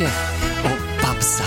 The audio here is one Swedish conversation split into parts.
Lars-Åke och Babsan.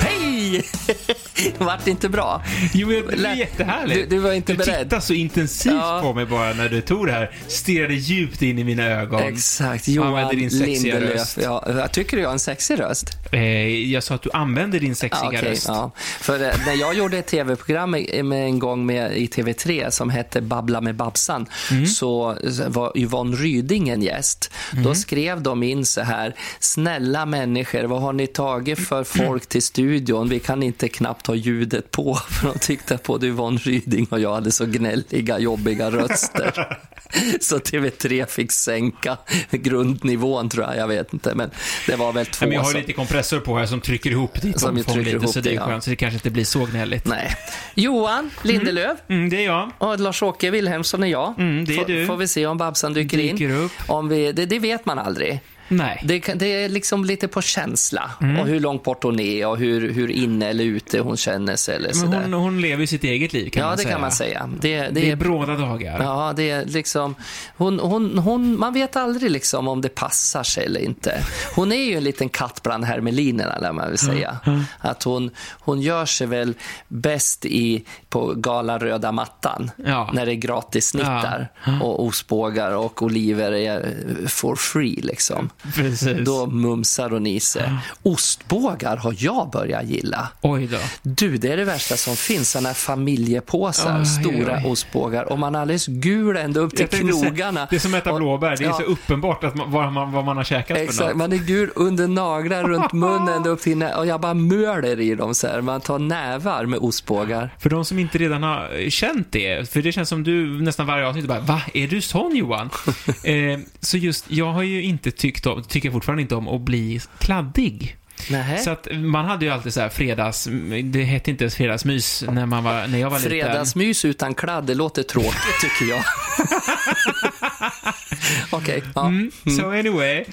Hej! Vart inte bra? Jo, det Lä- jättehärligt. Du- du var inte du beredd. tittade så intensivt Ja. på mig bara när du tog det här. Stirrade djupt in i mina ögon. Exakt, Johan Lindelöf. Ja, jag tycker du har en sexig röst. Eh, jag sa att du använder din sexiga Ja, okej, röst. ja. För eh, när jag gjorde ett tv-program med, en gång med, i TV3 som hette Babbla med Babsan Mm. så var Yvonne Ryding en gäst. Mm. Då skrev de in så här, snälla människor, vad har ni tagit för folk till studion? Vi kan inte knappt ha ljudet på, för de tyckte att både Yvonne Ryding och jag hade så gnälliga, jobbiga röster. Så TV3 fick sänka grundnivån tror jag, jag vet inte, men det var väl två men jag har lite kompressor på här som trycker ihop ditt Som omfång trycker lite, ihop så det är ja. skönt. Så det kanske inte blir så gnälligt. Nej. Johan Lindelöf Mm, det är jag. och Lars-Åke Wilhelmsson är jag. Mm, det är får, du. får vi se om Babsan dyker, Dyker in. upp. Om vi, det, det vet man aldrig. Nej. Det, det är liksom lite på känsla Mm. och hur långt bort hon är och hur, hur inne eller ute hon känner sig eller Men hon, hon lever sitt eget liv kan ja, man det säga. kan man säga. Det, det, Det är är, bråda dagar. ja, det är liksom, hon, hon, hon, man vet aldrig liksom om det passar sig eller inte. Hon är ju en liten katt bland hermelinerna, lär man väl säga. Att hon, hon gör sig väl bäst i, på gala röda mattan, Ja. när det är gratis snittar och ostbågar och oliver är for free liksom. Precis. Då mumsar i sig. Ostbågar har jag börjat gilla. Oj då. Du, det är det värsta som finns. Sådana här familjepåsar, Oj, stora oj. ostbågar. Och man är alldeles gul ända upp till knogarna. Det är som att äta Och- blåbär. Det är ja, så uppenbart att man, vad, man, vad man har käkat för Exakt, något. man är gul under naglar, runt munnen, ända upp till nä- Och jag bara möler i dem så här. Man tar nävar med ostbågar. För de som inte redan har känt det, för det känns som du nästan varje avsnitt bara Va, är du sån Johan? eh, så just, jag har ju inte tyckt om, tycker fortfarande inte om att bli kladdig. Nähä. Så att man hade ju alltid så här fredags, det hette inte ens fredagsmys när, man var, när jag var liten. Fredagsmys utan kladd, det låter tråkigt tycker jag. Okej, ja. Mm, so anyway,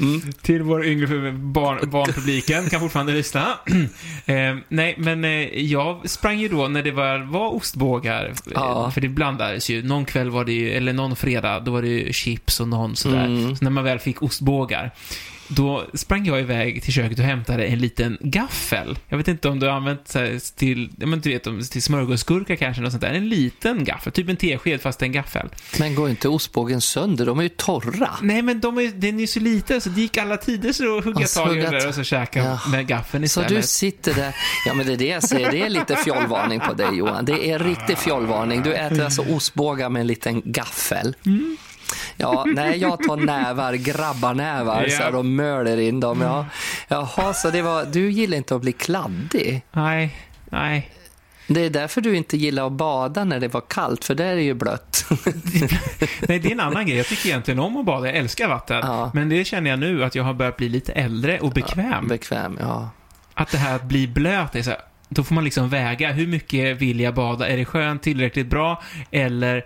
till vår yngre barn, barnpubliken kan fortfarande lyssna. eh, nej, men eh, jag sprang ju då när det var, var ostbågar, eh, Ja. för det blandades ju. Någon kväll var det ju, eller någon fredag, då var det ju chips och någon sådär. Mm. Så när man väl fick ostbågar, då sprang jag iväg till köket och hämtade en liten gaffel. Jag vet inte om du har använt så här, till, men du vet, om- till smörgåsgurka kanske, något sånt där. En liten gaffel, typ en tesked fast en gaffel. Men går inte ostbågen sönder? De är ju torra. Nej, men de är, den är så liten så det gick alla tider så att hugga så tag i den där och så käka Ja. med gaffeln Så istället. du sitter där, ja men det är det jag säger, det är lite fjollvarning på dig Johan. Det är riktig fjollvarning. Du äter alltså ostbågar med en liten gaffel. Ja, nej, jag tar nävar, grabbarnävar Ja. så här, och möler in dem. Ja. Jaha, så det var, du gillar inte att bli kladdig. Nej, nej. Det är därför du inte gillar att bada när det var kallt, för där är det ju blött. Nej, det är en annan grej. Jag tycker egentligen om att bada. Jag älskar vatten. Ja. Men det känner jag nu att jag har börjat bli lite äldre och bekväm. Bekväm, ja. Att det här att bli blöt är så här, då får man liksom väga hur mycket vill jag bada? Är det skönt, tillräckligt bra? Eller,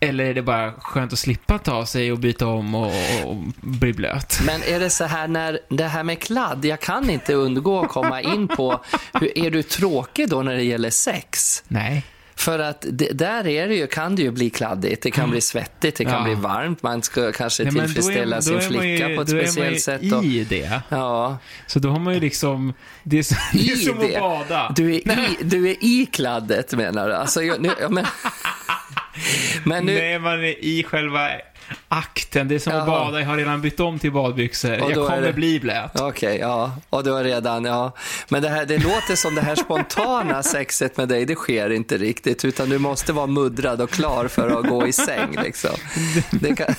eller är det bara skönt att slippa ta sig och byta om och, och, och bli blöt? Men är det så här när det här med kladd, jag kan inte undgå att komma in på, hur, är du tråkig då när det gäller sex? Nej. För att det, där är det ju, kan det ju bli kladdigt, det kan bli svettigt, det kan Ja. bli varmt, man ska kanske Nej, är- tillfredsställa sin är man flicka ju- på ett då är man speciellt ju sätt. I det. ja, Så då har man ju liksom, det är, så, det är som det. att bada. Du är, i, du är i kladdet menar du? Alltså, jag, nu, men, men nu, Nej, man är i själva akten. Det är som att bada. Jag har redan bytt om till badbyxor. Jag kommer det- bli blöt. Okej, ja. Och du har redan, ja. Men det, här, det låter som det här spontana sexet med dig, det sker inte riktigt. Utan du måste vara muddrad och klar för att gå i säng liksom. Det kan...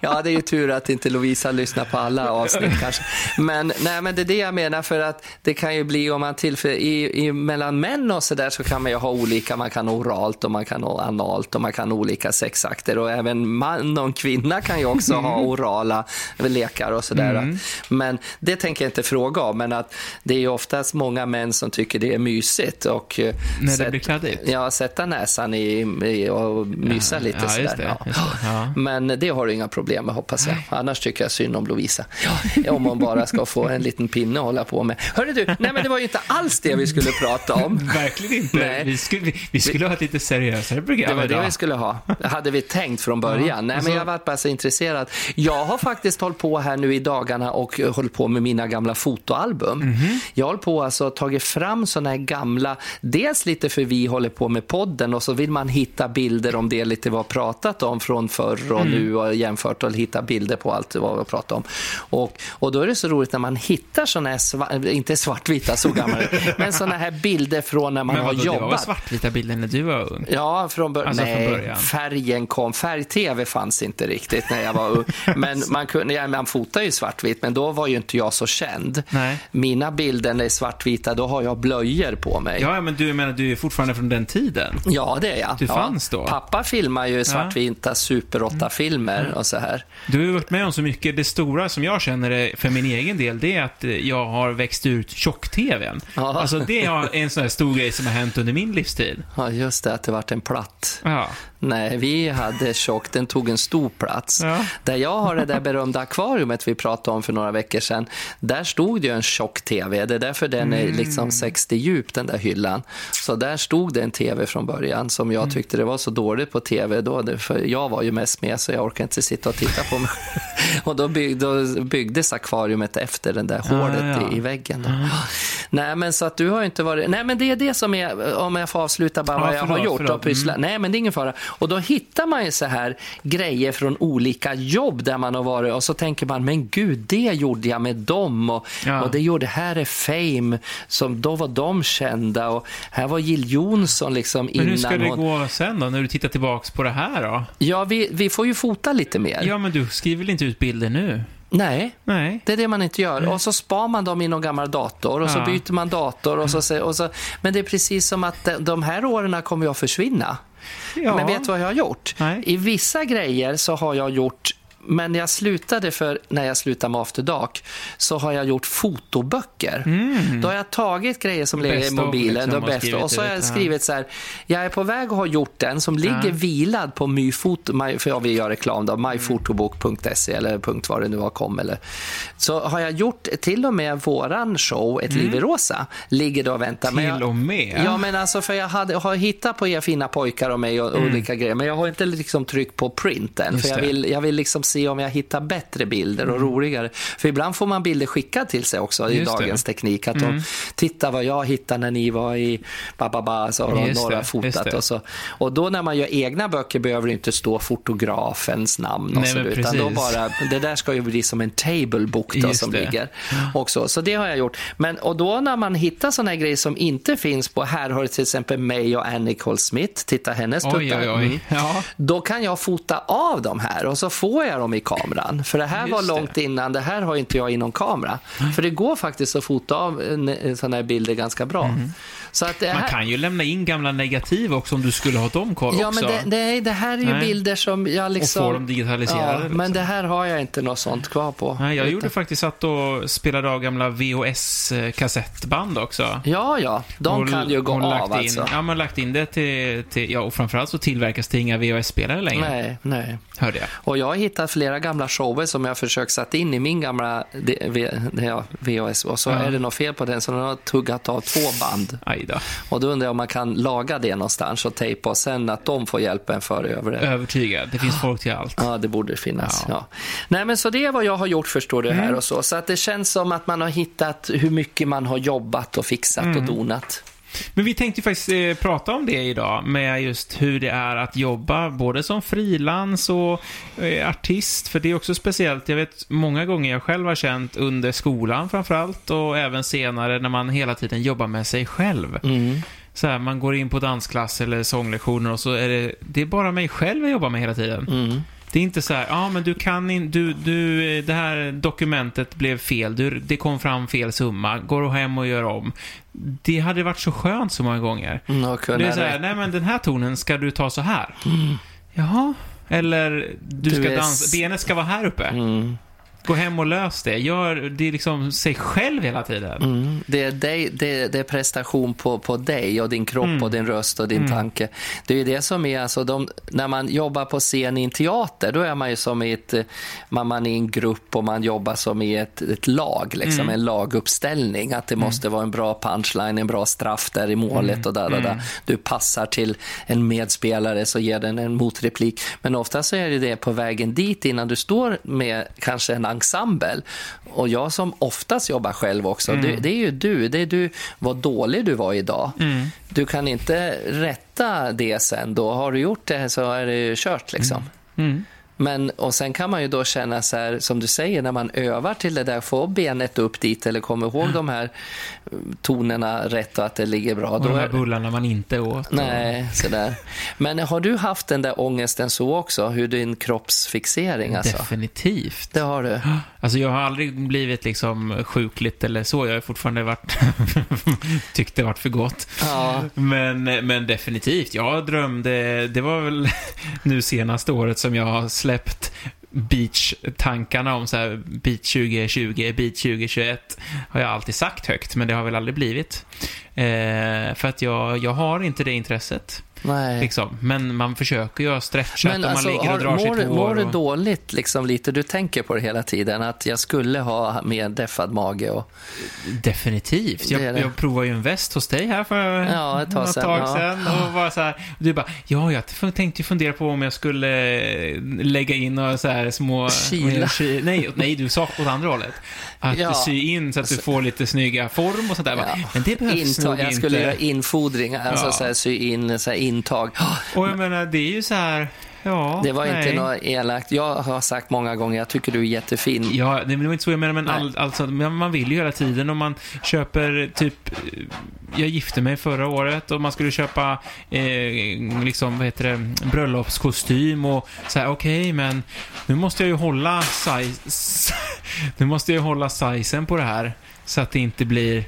ja, det är ju tur att inte Lovisa lyssnar på alla avsnitt kanske. Men, nej, men det är det jag menar för att det kan ju bli om man tillför, i, i, mellan män och så där så kan man ju ha olika, man kan oralt och man kan ha analt och man kan ha olika sexakter och även man och en kvinna kan ju också ha orala lekar och sådär. Mm. Men det tänker jag inte fråga om, men att det är ju oftast många män som tycker det är mysigt. Och, eh, När det sätt- blir kladdigt? Ja, sätta näsan i, i och mysa lite ja, sådär. det, just det, ja. Men det har du inga problem med hoppas jag. Annars tycker jag synd om Lovisa. Om hon bara ska få en liten pinne att hålla på med. Hörru du, nej men det var ju inte alls det vi skulle prata om. Verkligen inte. Nej. Vi skulle, vi, vi skulle ha ett lite seriösare program Det var det idag. vi skulle ha. Det hade vi tänkt från början. Ja, Nej, men jag var bara så intresserad. Jag har faktiskt hållit på här nu i dagarna och hållit på med mina gamla fotoalbum. Mhm. Jag har hållit på alltså tagit fram såna här gamla, dels lite för vi håller på med podden och så vill man hitta bilder om det lite har pratat om från förr och Mm. nu och jämfört och hitta bilder på allt vad vi har pratat om. Och, och då är det så roligt när man hittar såna här, sva- inte svartvita så gamla, men såna här bilder från när man Men har vadå, det var jobbat. svartvita bilder när du var ung? Ja, från, bör- Alltså från Nej, början. färgen kom. Färg-tv fanns inte riktigt när jag var ung. Men man, kunde, ja, man fotar ju svartvitt, men då var ju inte jag så känd. Nej. Mina bilder när det är svartvita, då har jag blöjor på mig. Ja, men du menar, du är fortfarande från den tiden? Ja, det är jag. Du ja. fanns då? Pappa filmar ju svartvita Super 8-filmer och så här. Du har ju varit med om så mycket. Det stora som jag känner är, för min egen del, det är att jag har växt ut tjock-tvn. Ja. Alltså, det är en sån här stor grej som har hänt under min livstid. Ja, just det, att det vart en platt. Ja. Nej, vi hade tjock, den tog en stor plats. Ja. Där jag har det där berömda akvariumet vi pratade om för några veckor sedan, där stod ju en tjock tv. Det är därför den är liksom 60 djup, den där hyllan. Så där stod det en tv från början som jag tyckte det var så dåligt på tv då, för jag var ju mest med så jag orkade inte sitta och titta på mig. och då, bygg, då byggdes akvariumet efter den där hålet ja. i, i väggen. Då. Nej, men så att du har inte varit... Nej, men det är det som är, om jag får avsluta bara Ja, vad jag har gjort och pysslat. Nej, men det är ingen fara. Och då hittar man ju så här grejer från olika jobb där man har varit och så tänker man, men gud, det gjorde jag med dem och, Ja. och det gjorde, här är Fame, som då var de kända och här var Jill Johnson liksom Men innan hur ska det hon... gå sen då, när du tittar tillbaks på det här då? Ja, vi, vi får ju fota lite mer. Ja, men du skriver väl inte ut bilder nu? Nej, Nej. Det är det man inte gör. Och så spar man dem i någon gammal dator och så Ja. byter man dator. Och så, och så, men det är precis som att de- här åren kommer att försvinna. Ja. Men vet du vad jag har gjort? Nej. I vissa grejer så har jag gjort men jag slutade för, när jag slutade med After Dark, så har jag gjort fotoböcker. Då har jag tagit grejer som ligger i Mm. Mobilen, liksom, de och så har jag ja. skrivit så här, jag är på väg att ha gjort den som ligger Ja. vilad på myfoto, my, för jag vill göra reklam då, myfotobok.se eller punkt vad det nu har kom eller. Så har jag gjort till och med våran show, Ett liv i rosa, ligger då och väntar. Mm. Till jag, och med? Ja, men alltså för jag hade, har hittat på er fina pojkar och mig och olika grejer, men jag har inte liksom tryckt på print än. Mm. Just För jag det. Mm. vill, jag vill liksom se om jag hittar bättre bilder och roligare. För ibland får man bilder skickade till sig också i Just det. Mm. dagens teknik. Att de, titta vad jag hittade när ni var i Bababa, så har några det, fotat. det. Och, så. och då när man gör egna böcker behöver det inte stå fotografens namn och Nej, så, utan då bara, det där ska ju bli som en table book då, Just som det. ligger. Också. Så det har jag gjort. Men, och då när man hittar här grejer som inte finns på, här har du till exempel mig och Annie Cole Smith, titta hennes tuttar. Mm. Ja. Då kan jag fota av de här och så får jag dem i kameran. För det här Just var det. långt innan, det här har inte jag i någon kamera. För det går faktiskt att fota av såna här bilder ganska bra. Så att det Mhm. Man här, kan ju lämna in gamla negativ också om du skulle ha dem kvar Ja, också. men det, det, det här är ju Nej. bilder som jag liksom... Och få dem digitaliserade, Ja, liksom. men det här har jag inte något sånt kvar på. Nej, jag Utan- gjorde faktiskt att och spelade av gamla VHS-kassettband också. Ja, ja, de Och- kan ju gå och lagt av in, alltså. Ja, men lagt in det till, till ja, och framförallt så tillverkas det inga VHS-spelare längre, Nej, nej. hörde jag. Och jag har hittat flera gamla shower som jag försökt sätta in i min gamla ja, VHS och så Ja. är det något fel på den så den har tuggat av två band. Aj då. Och då undrar jag om man kan laga det någonstans och tejpa och sen att de får hjälp en föra över det. Övertygad. Det finns folk till allt. Ja, det borde finnas. Ja. Ja. Nej, men så det är vad jag har gjort förstår du Mm. här och så. Så att det känns som att man har hittat hur mycket man har jobbat och fixat Mm. och donat. Men vi tänkte faktiskt eh, prata om det idag, med just hur det är att jobba både som frilans och eh, artist, för det är också speciellt. Jag vet många gånger jag själv har känt under skolan framförallt, och även senare när man hela tiden jobbar med sig själv. Mm. Så här, man går in på dansklass eller sånglektioner och så är det, det är bara mig själv jag jobbar med hela tiden. Mm. Det är inte så här, ja ah, men du kan inte, du, du, eh, det här dokumentet blev fel, du, det kom fram fel summa, går du hem och gör om. Det hade varit så skönt så många gånger. Mm, Det är så här, nej men den här tonen ska du ta så här. Mm. Jaha, Eller du, Du ska är dansa, benet ska vara här uppe. Mm. Gå hem och lös det. Gör det liksom sig själv hela tiden. Mm. Det, är dig, det, det är prestation på, på dig och din kropp Mm. och din röst och din Mm. tanke. Det är det som är, alltså de, när man jobbar på scen i en teater, då är man ju som i ett, eh, man, man är i en grupp och man jobbar som i ett, ett lag, liksom, Mm. en laguppställning. Att det måste vara en bra punchline, en bra straff där i målet Mm. och där, där, där. Du passar till en medspelare så ger den en motreplik. Men ofta så är det det på vägen dit innan du står med kanske en ensemble. Och jag som oftast jobbar själv också, det, det är ju du. Det är du, vad dålig du var idag. Mm. Du kan inte rätta det sen. Då har du gjort det så är det kört liksom. Mm. Men, och sen kan man ju då känna så här, som du säger, när man övar till det där, få benet upp dit eller kommer ihåg de här eh, tonerna rätt och att det ligger bra. Och Då de här är, bullarna man inte åt. nej, sådär. Men har du haft den där ångesten så också? Hur din kroppsfixering alltså? Definitivt. Det har du? Alltså jag har aldrig blivit liksom sjukligt eller så. Jag har fortfarande varit tyckt det varit för gott. Ja. Men, men definitivt. Jag drömde, det var väl nu senaste året som jag har släppt beach-tankarna om så här beach 2020, beach 2021 har jag alltid sagt högt, men det har väl aldrig blivit. Eh, för att jag, jag har inte det intresset. Nej. Liksom. Men man försöker ju ha stretchat och man alltså, ligger och har- drar mår, sitt hår. mår du och... dåligt liksom lite? Du tänker på det hela tiden, att jag skulle ha mer deffad mage och... Definitivt. Jag, Det det. jag provade ju en väst hos dig här för Ja, ett tag sedan, tag ja. sedan. Och var så här, du bara, ja, jag tänkte ju fundera på om jag skulle eh, lägga in några så här små... Kila. Nej, nej, du sa åt andra hållet. Att Ja. sy in så att du får lite snygga form och sånt där. Ja. Men det behövs Intag, nog jag inte. skulle göra infodringar, alltså Ja. så här, sy in så här, intag. Och jag menar, det är ju så här, ja, Det var nej. inte något elakt. Jag har sagt många gånger, jag tycker du är jättefin. Ja, det var inte så jag menar, men all, alltså, man vill ju hela tiden om man köper typ... Jag gifte mig förra året och man skulle köpa eh, liksom, vad heter det, bröllopskostym och så här, okej, men nu måste jag ju hålla size, nu måste jag hålla sizen på det här så att det inte blir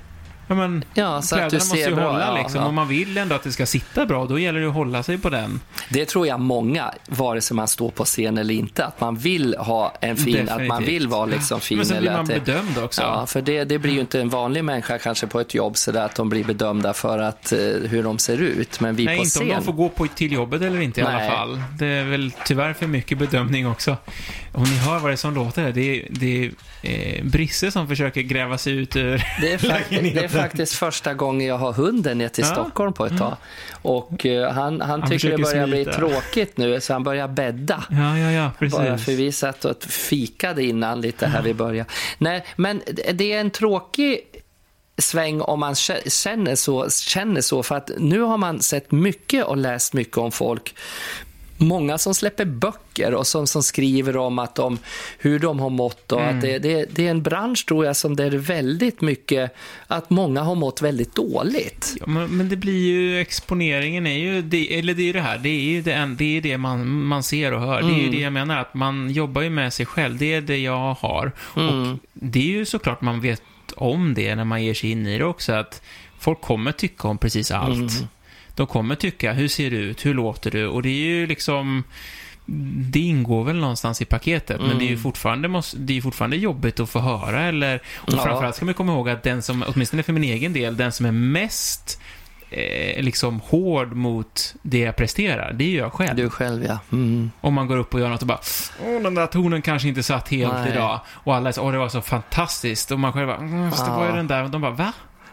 men Ja, så att du måste ser ju bra. hålla liksom. ja. Om man vill ändå att det ska sitta bra, då gäller det att hålla sig på den. Det tror jag många, vare sig man står på scen eller inte, att man vill ha en fin, att man Definitivt. vill vara liksom fin. Men sen blir man bedömd också. Ja, för det, det blir ju inte en vanlig människa kanske på ett jobb så där att de blir bedömda för att, eh, hur de ser ut. Men vi Nej, på inte om scen... de får gå på till jobbet eller inte i alla Nej. fall. Det är väl tyvärr för mycket bedömning också. Om ni hör vad det är som låter, det är, det är eh, Brisse som försöker gräva sig ut ur... Det är, fakt- det är faktiskt första gången jag har hunden ner till Ja. Stockholm på ett tag. Och eh, han, han, tycker det börjar bli smita. tråkigt nu, så han börjar bädda. Ja, ja, ja, precis. Bara för vi satt och fikade innan lite här vi började. Nej, men det är en tråkig sväng om man kä- känner så, känner så, för att nu har man sett mycket och läst mycket om folk Många som släpper böcker och som, som skriver om att de, hur de har mått. Och Mm. att det, det, det är en bransch tror jag som det är väldigt mycket, att många har mått väldigt dåligt. Ja, men, men det blir ju, exponeringen är ju, det, eller det är ju det här, det är ju det, det, är det man, man ser och hör. Det är ju Mm. det jag menar, att man jobbar ju med sig själv. Det är det jag har. Mm. Och det är ju såklart man vet om det när man ger sig in i det också, att folk kommer tycka om precis allt. Mm. De kommer tycka, hur ser du ut, hur låter du? Och det är ju liksom, det ingår väl någonstans i paketet, men det är ju Mm. fortfarande, måste, det är fortfarande jobbigt att få höra, eller, och Ja. framförallt ska man komma ihåg att den som, åtminstone för min egen del, den som är mest eh, liksom hård mot det jag presterar, det är ju jag själv. Du själv ja. Mm. Om man går upp och gör något och bara Åh, den där tonen kanske inte satt helt Nej. idag. Och alla säger Åh, det var så fantastiskt. Och man själv bara mm, fast det var ju den där. Och de bara Va?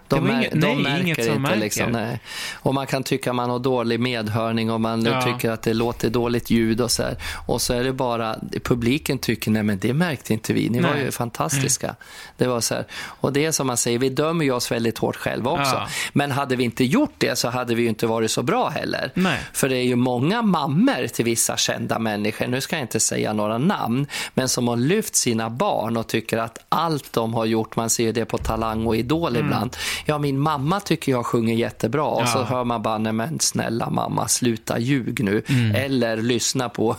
De, Det var mär- inget- de nej, märker inget inte märker. liksom, nej. Och man kan tycka man har dålig medhörning och man Ja. tycker att det låter dåligt ljud och så här. Och så är det bara, publiken tycker nej men det märkte inte vi, ni var Nej. ju fantastiska. Det var så här. Och det är som man säger, vi dömer ju oss väldigt hårt själva också. Ja. Men hade vi inte gjort det så hade vi ju inte varit så bra heller. Nej. För det är ju många mammor till vissa kända människor, nu ska jag inte säga några namn, men som har lyft sina barn och tycker att allt de har gjort, man ser det på Talang och Idol Mm. ibland, ja min mamma tycker jag sjunger jättebra. Och så hör man bara, nej men snälla mamma, sluta ljug nu. Mm. Eller lyssna på,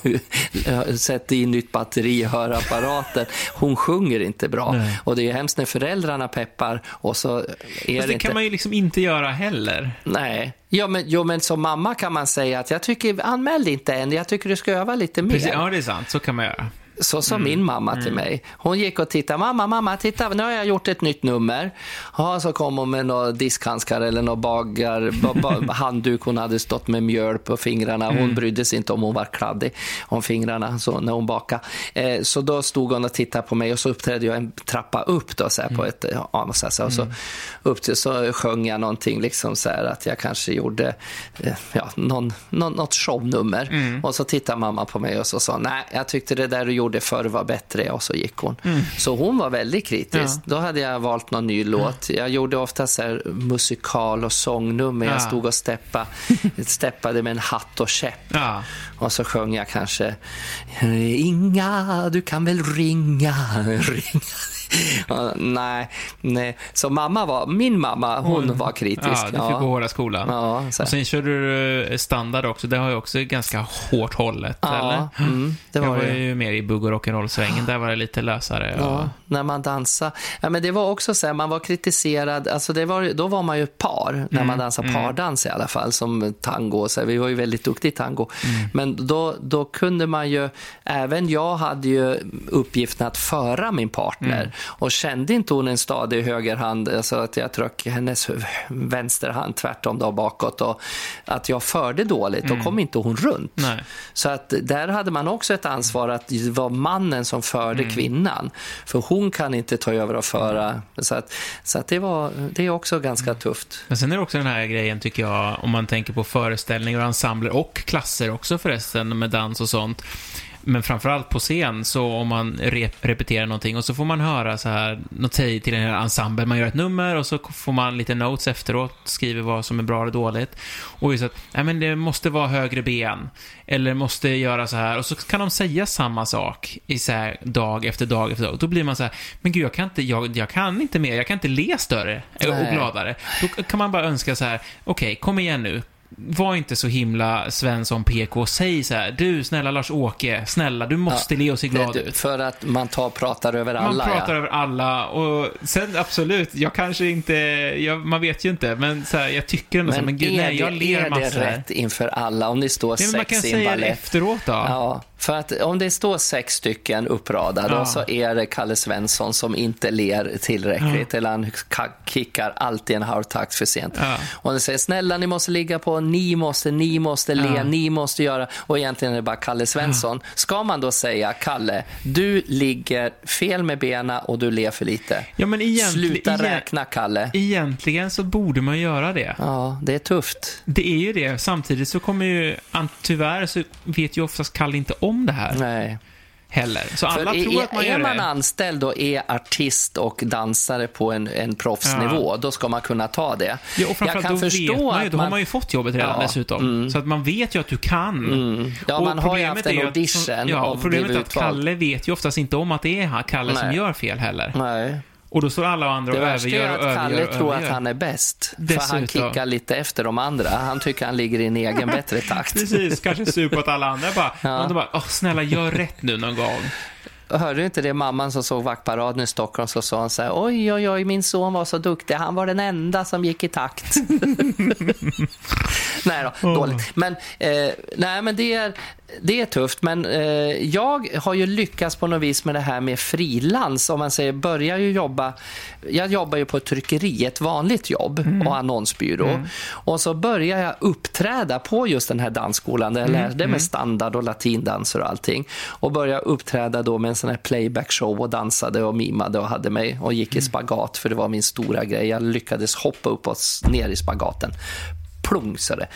sätt in nytt batteri i hörapparaten. Hon sjunger inte bra. Nej. Och det är hemskt när föräldrarna peppar och så är Fast det det inte... kan man ju liksom inte göra heller. Nej. Ja men, jo, men som mamma kan man säga att jag tycker, anmäl dig inte än, jag tycker du ska öva lite mer. Precis, ja, det är sant. Så kan man göra. Så sa Mm. min mamma till mig. Hon gick och tittade. Mamma, mamma, titta, nu har jag gjort ett nytt nummer. Ja, så kom hon med några diskhandskar eller några bagar, ba, handduk. Hon hade stått med mjöl på fingrarna. Hon Mm. brydde sig inte om hon var kladdig om fingrarna så när hon bakade. Eh, så då stod hon och tittade på mig och så uppträdde jag en trappa upp då, så här, Mm. på ett, ja, så, här, så, och så, upp till, så sjöng jag någonting liksom så här, att jag kanske gjorde eh, ja, någon, någon, något shownummer. Mm. Och så tittade mamma på mig och så sa nej, jag tyckte det där du gjorde förr var bättre och så gick hon. Så hon var väldigt kritisk. Mm. Ja. Då hade jag valt någon ny låt. Jag gjorde ofta så här musikal och sångnummer. Jag Ja. stod och steppa, steppade med en hatt och käpp. Ja. Och så sjöng jag kanske Inga, du kan väl ringa, ringa. Ja, nej, nej. Så mamma var, min mamma, hon var kritisk. Ja, du fick gå hårda skolan. Ja, så Och sen körde du eh, standard också. Det har ju också ganska hårt hållet, eller? Ja, mm, det jag var var det. ju mer i bugg och rock'n'roll-svängen. Där var det lite lösare. och- Ja, när man dansar. Ja, men det var också så här, man var kritiserad, alltså det var, då var man ju par, när man dansade pardans i alla fall, som tango. Så här, vi var ju väldigt duktiga i tango. Men då, då kunde man ju, även jag hade ju uppgiften att föra min partner. Och kände inte hon en stadig högerhand, alltså att jag tryck hennes vänsterhand tvärtom då bakåt och att jag förde dåligt, då kom inte hon runt. Nej. Så att där hade man också ett ansvar att det var mannen som förde Mm. kvinnan. För hon kan inte ta över och föra. Så, att, så att det, var, det är också ganska Mm. tufft. Men sen är det också den här grejen, tycker jag, om man tänker på föreställningar och ensembler och klasser också förresten, med dans och sånt. Men framförallt på scen, så om man rep repeterar någonting och så får man höra så här, något säg till den här ensemblen, man gör ett nummer och så får man lite notes efteråt, skriver vad som är bra eller dåligt. Och just att, nej men det måste vara högre ben, eller måste göra så här, och så kan de säga samma sak i så här dag efter dag efter dag. Då blir man så här, men gud jag kan inte, jag, jag kan inte mer, jag kan inte le större och Nej. gladare. Då kan man bara önska så här, okej, kom igen nu. Var inte så himla Svensson PK. Säg så här, du snälla Lars-Åke, snälla, du måste le och se glad Det- ut. För att man tar, pratar över Man alla. pratar ja. över alla och sen absolut, jag kanske inte, jag, man vet ju inte, men så här, jag tycker ändå så här, men gud, nej, jag det, ler är det massor. rätt inför alla om det står Nej, men man kan sex i en säga det balett? efteråt då. Ja, för att om det står sex stycken uppradade Ja. och så är det Kalle Svensson som inte ler tillräckligt eller han ka- kickar alltid en halvtakt för sent. Ja. Och han säger snälla ni måste ligga på, ni måste, ni måste le, Ja. ni måste göra och egentligen är det bara Kalle Svensson. Ska man då säga Kalle, du ligger fel med benen och du ler för lite. Ja, men Sluta räkna Kalle. egentligen så borde man göra det. Ja, det är tufft. Det är ju det. Samtidigt så kommer ju, tyvärr så vet ju oftast Kalle inte om det här Nej. heller. Så alla För tror är, att man är gör man det. anställd och är artist och dansare på en, en proffsnivå, då ska man kunna ta det. Ja, och Jag framförallt kan då vet förstå man ju, då har man... man ju fått jobbet redan Ja, dessutom. mm. Så att man vet ju att du kan. Mm. Ja, Och man har ju haft en är att- audition Ja, och problemet är att. Kalle vet ju oftast inte om att det är han- Kalle som Nej. gör fel heller. Nej. Och då står alla andra Det och värsta är övergör och att Kalle övergör och tror att övergör. han är bäst. För han Dessutom. kickar lite efter de andra. Han tycker han ligger i en egen bättre takt. Precis, kanske sur på att alla andra bara, Ja. och bara, åh snälla gör rätt nu någon gång. Hörde du inte det mamman som såg vaktparaden i Stockholm så sa hon så här, oj, oj, oj, min son var så duktig, han var den enda som gick i takt. nej då, Åh. dåligt. Men, eh, nej, men det, är, det är tufft, men eh, jag har ju lyckats på något vis med det här med frilans, om man säger, börjar ju jobba, jag jobbar ju på ett tryckeri, ett vanligt jobb och annonsbyrå. Och så börjar jag uppträda på just den här dansskolan där jag lärde mig standard och latindanser och allting. Och började uppträda då med en sån här playback-show och dansade och mimade och hade mig och gick i spagat för det var min stora grej. Jag lyckades hoppa upp och ner i spagaten. Plong så det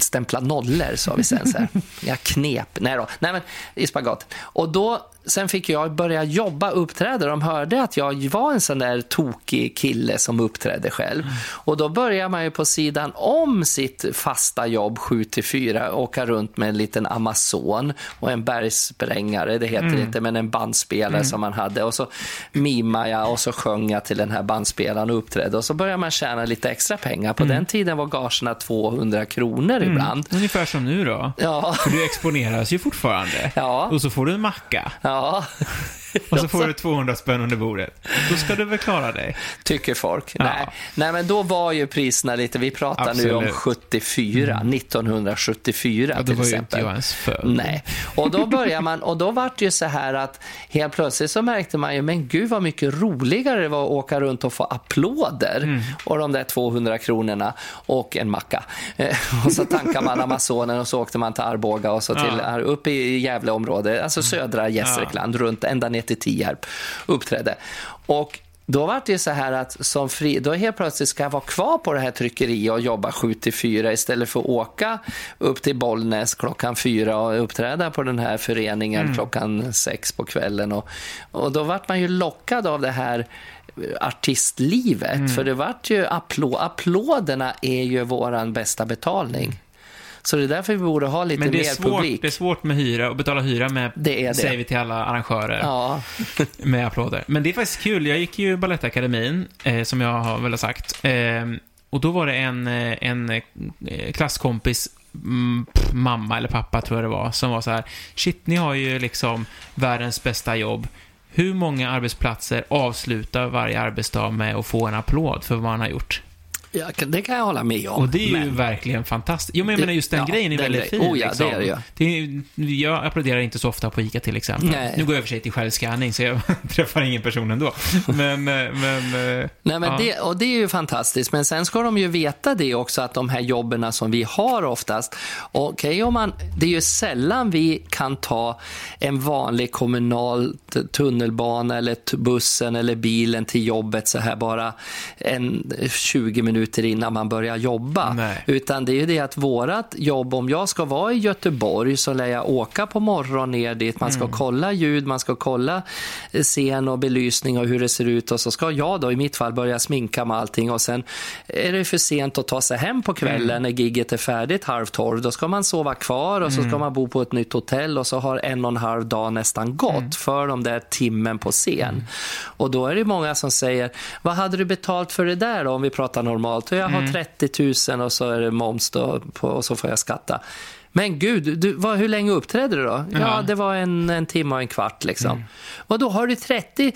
stämpla nollor sa vi sen. Så här. Jag knep, nej då, nej men i spagat. Och då sen fick jag börja jobba, uppträda. De hörde att jag var en sån där tokig kille som uppträdde själv. Mm. Och då börjar man ju på sidan om sitt fasta jobb 7 till 4 åka runt med en liten Amazon och en bergsprängare, det heter mm. inte, men en bandspelare mm. som man hade. Och så mimade jag och så sjöng jag till den här bandspelaren och uppträdde. Och så började man tjäna lite extra pengar. På mm. den tiden var gagerna 200 kronor mm. ibland. Ungefär som nu då. Ja. För du exponeras ju fortfarande. Ja. Och så får du en macka. Ja. 啊 Och så får du 200 spänn under bordet. Då ska du väl klara dig? Tycker folk. Ja. Nej. Nej, men då var ju priserna lite, vi pratar Absolut. nu om 74, mm. 1974 ja, till exempel. Då var ju inte jag. Nej, och då börjar man, och då var det ju så här att helt plötsligt så märkte man ju, men gud vad mycket roligare det var att åka runt och få applåder mm. och de där 200 kronorna och en macka. Eh, och så tankar man Amazonen och så åkte man till Arboga och så till, ja. upp i Gävleområdet, alltså södra Gästrikland, ja. runt ända ner till Tierp uppträdde. Och då var det så här att som fri, då helt plötsligt ska jag vara kvar på det här tryckeriet och jobba 7 till 4 istället för att åka upp till Bollnäs klockan 4 och uppträda på den här föreningen mm. klockan 6 på kvällen. Och, och då vart man ju lockad av det här artistlivet. Mm. För det vart ju applå, applåderna är ju våran bästa betalning. Så det är därför vi borde ha lite mer svårt, publik. Det är svårt med hyra och betala hyra med, det är det. säger vi till alla arrangörer, ja. med applåder. Men det är faktiskt kul. Jag gick ju Balettakademin, eh, som jag har väl sagt. Eh, och då var det en, eh, en eh, klasskompis mm, mamma eller pappa tror jag det var, som var så här, shit, ni har ju liksom världens bästa jobb. Hur många arbetsplatser avslutar varje arbetsdag med att få en applåd för vad man har gjort? Ja, det kan jag hålla med om. Och det är men... ju verkligen fantastiskt. Jo, men jag menar just den ja, grejen är väldigt grej. fin. Oh, ja, liksom. det är det, ja. det är, Jag applåderar inte så ofta på ICA till exempel. Nej. Nu går jag över sig till självskanning, så jag träffar ingen person ändå. Men, eh, men... Eh, Nej, men ja. det, och det är ju fantastiskt. Men sen ska de ju veta det också, att de här jobben som vi har oftast, okej okay, man, det är ju sällan vi kan ta en vanlig kommunal tunnelbana eller bussen eller bilen till jobbet så här bara en 20 minuter minuter innan man börjar jobba. Nej. Utan det är ju det att vårat jobb, om jag ska vara i Göteborg så lär jag åka på morgonen ner dit. Man ska mm. kolla ljud, man ska kolla scen och belysning och hur det ser ut. Och så ska jag då i mitt fall börja sminka med allting. Och sen är det för sent att ta sig hem på kvällen mm. när gigget är färdigt halv tolv. Då ska man sova kvar och så ska mm. man bo på ett nytt hotell och så har en och en halv dag nästan gått mm. för de där timmen på scen. Mm. Och då är det många som säger, vad hade du betalt för det där då, om vi pratar normalt? Och jag har 30 mm. 000 och så är det moms då på, och så får jag skatta. Men gud, du, vad, hur länge uppträdde du då? Ja, ja det var en, en timme och en kvart liksom. Mm. Och då har du 30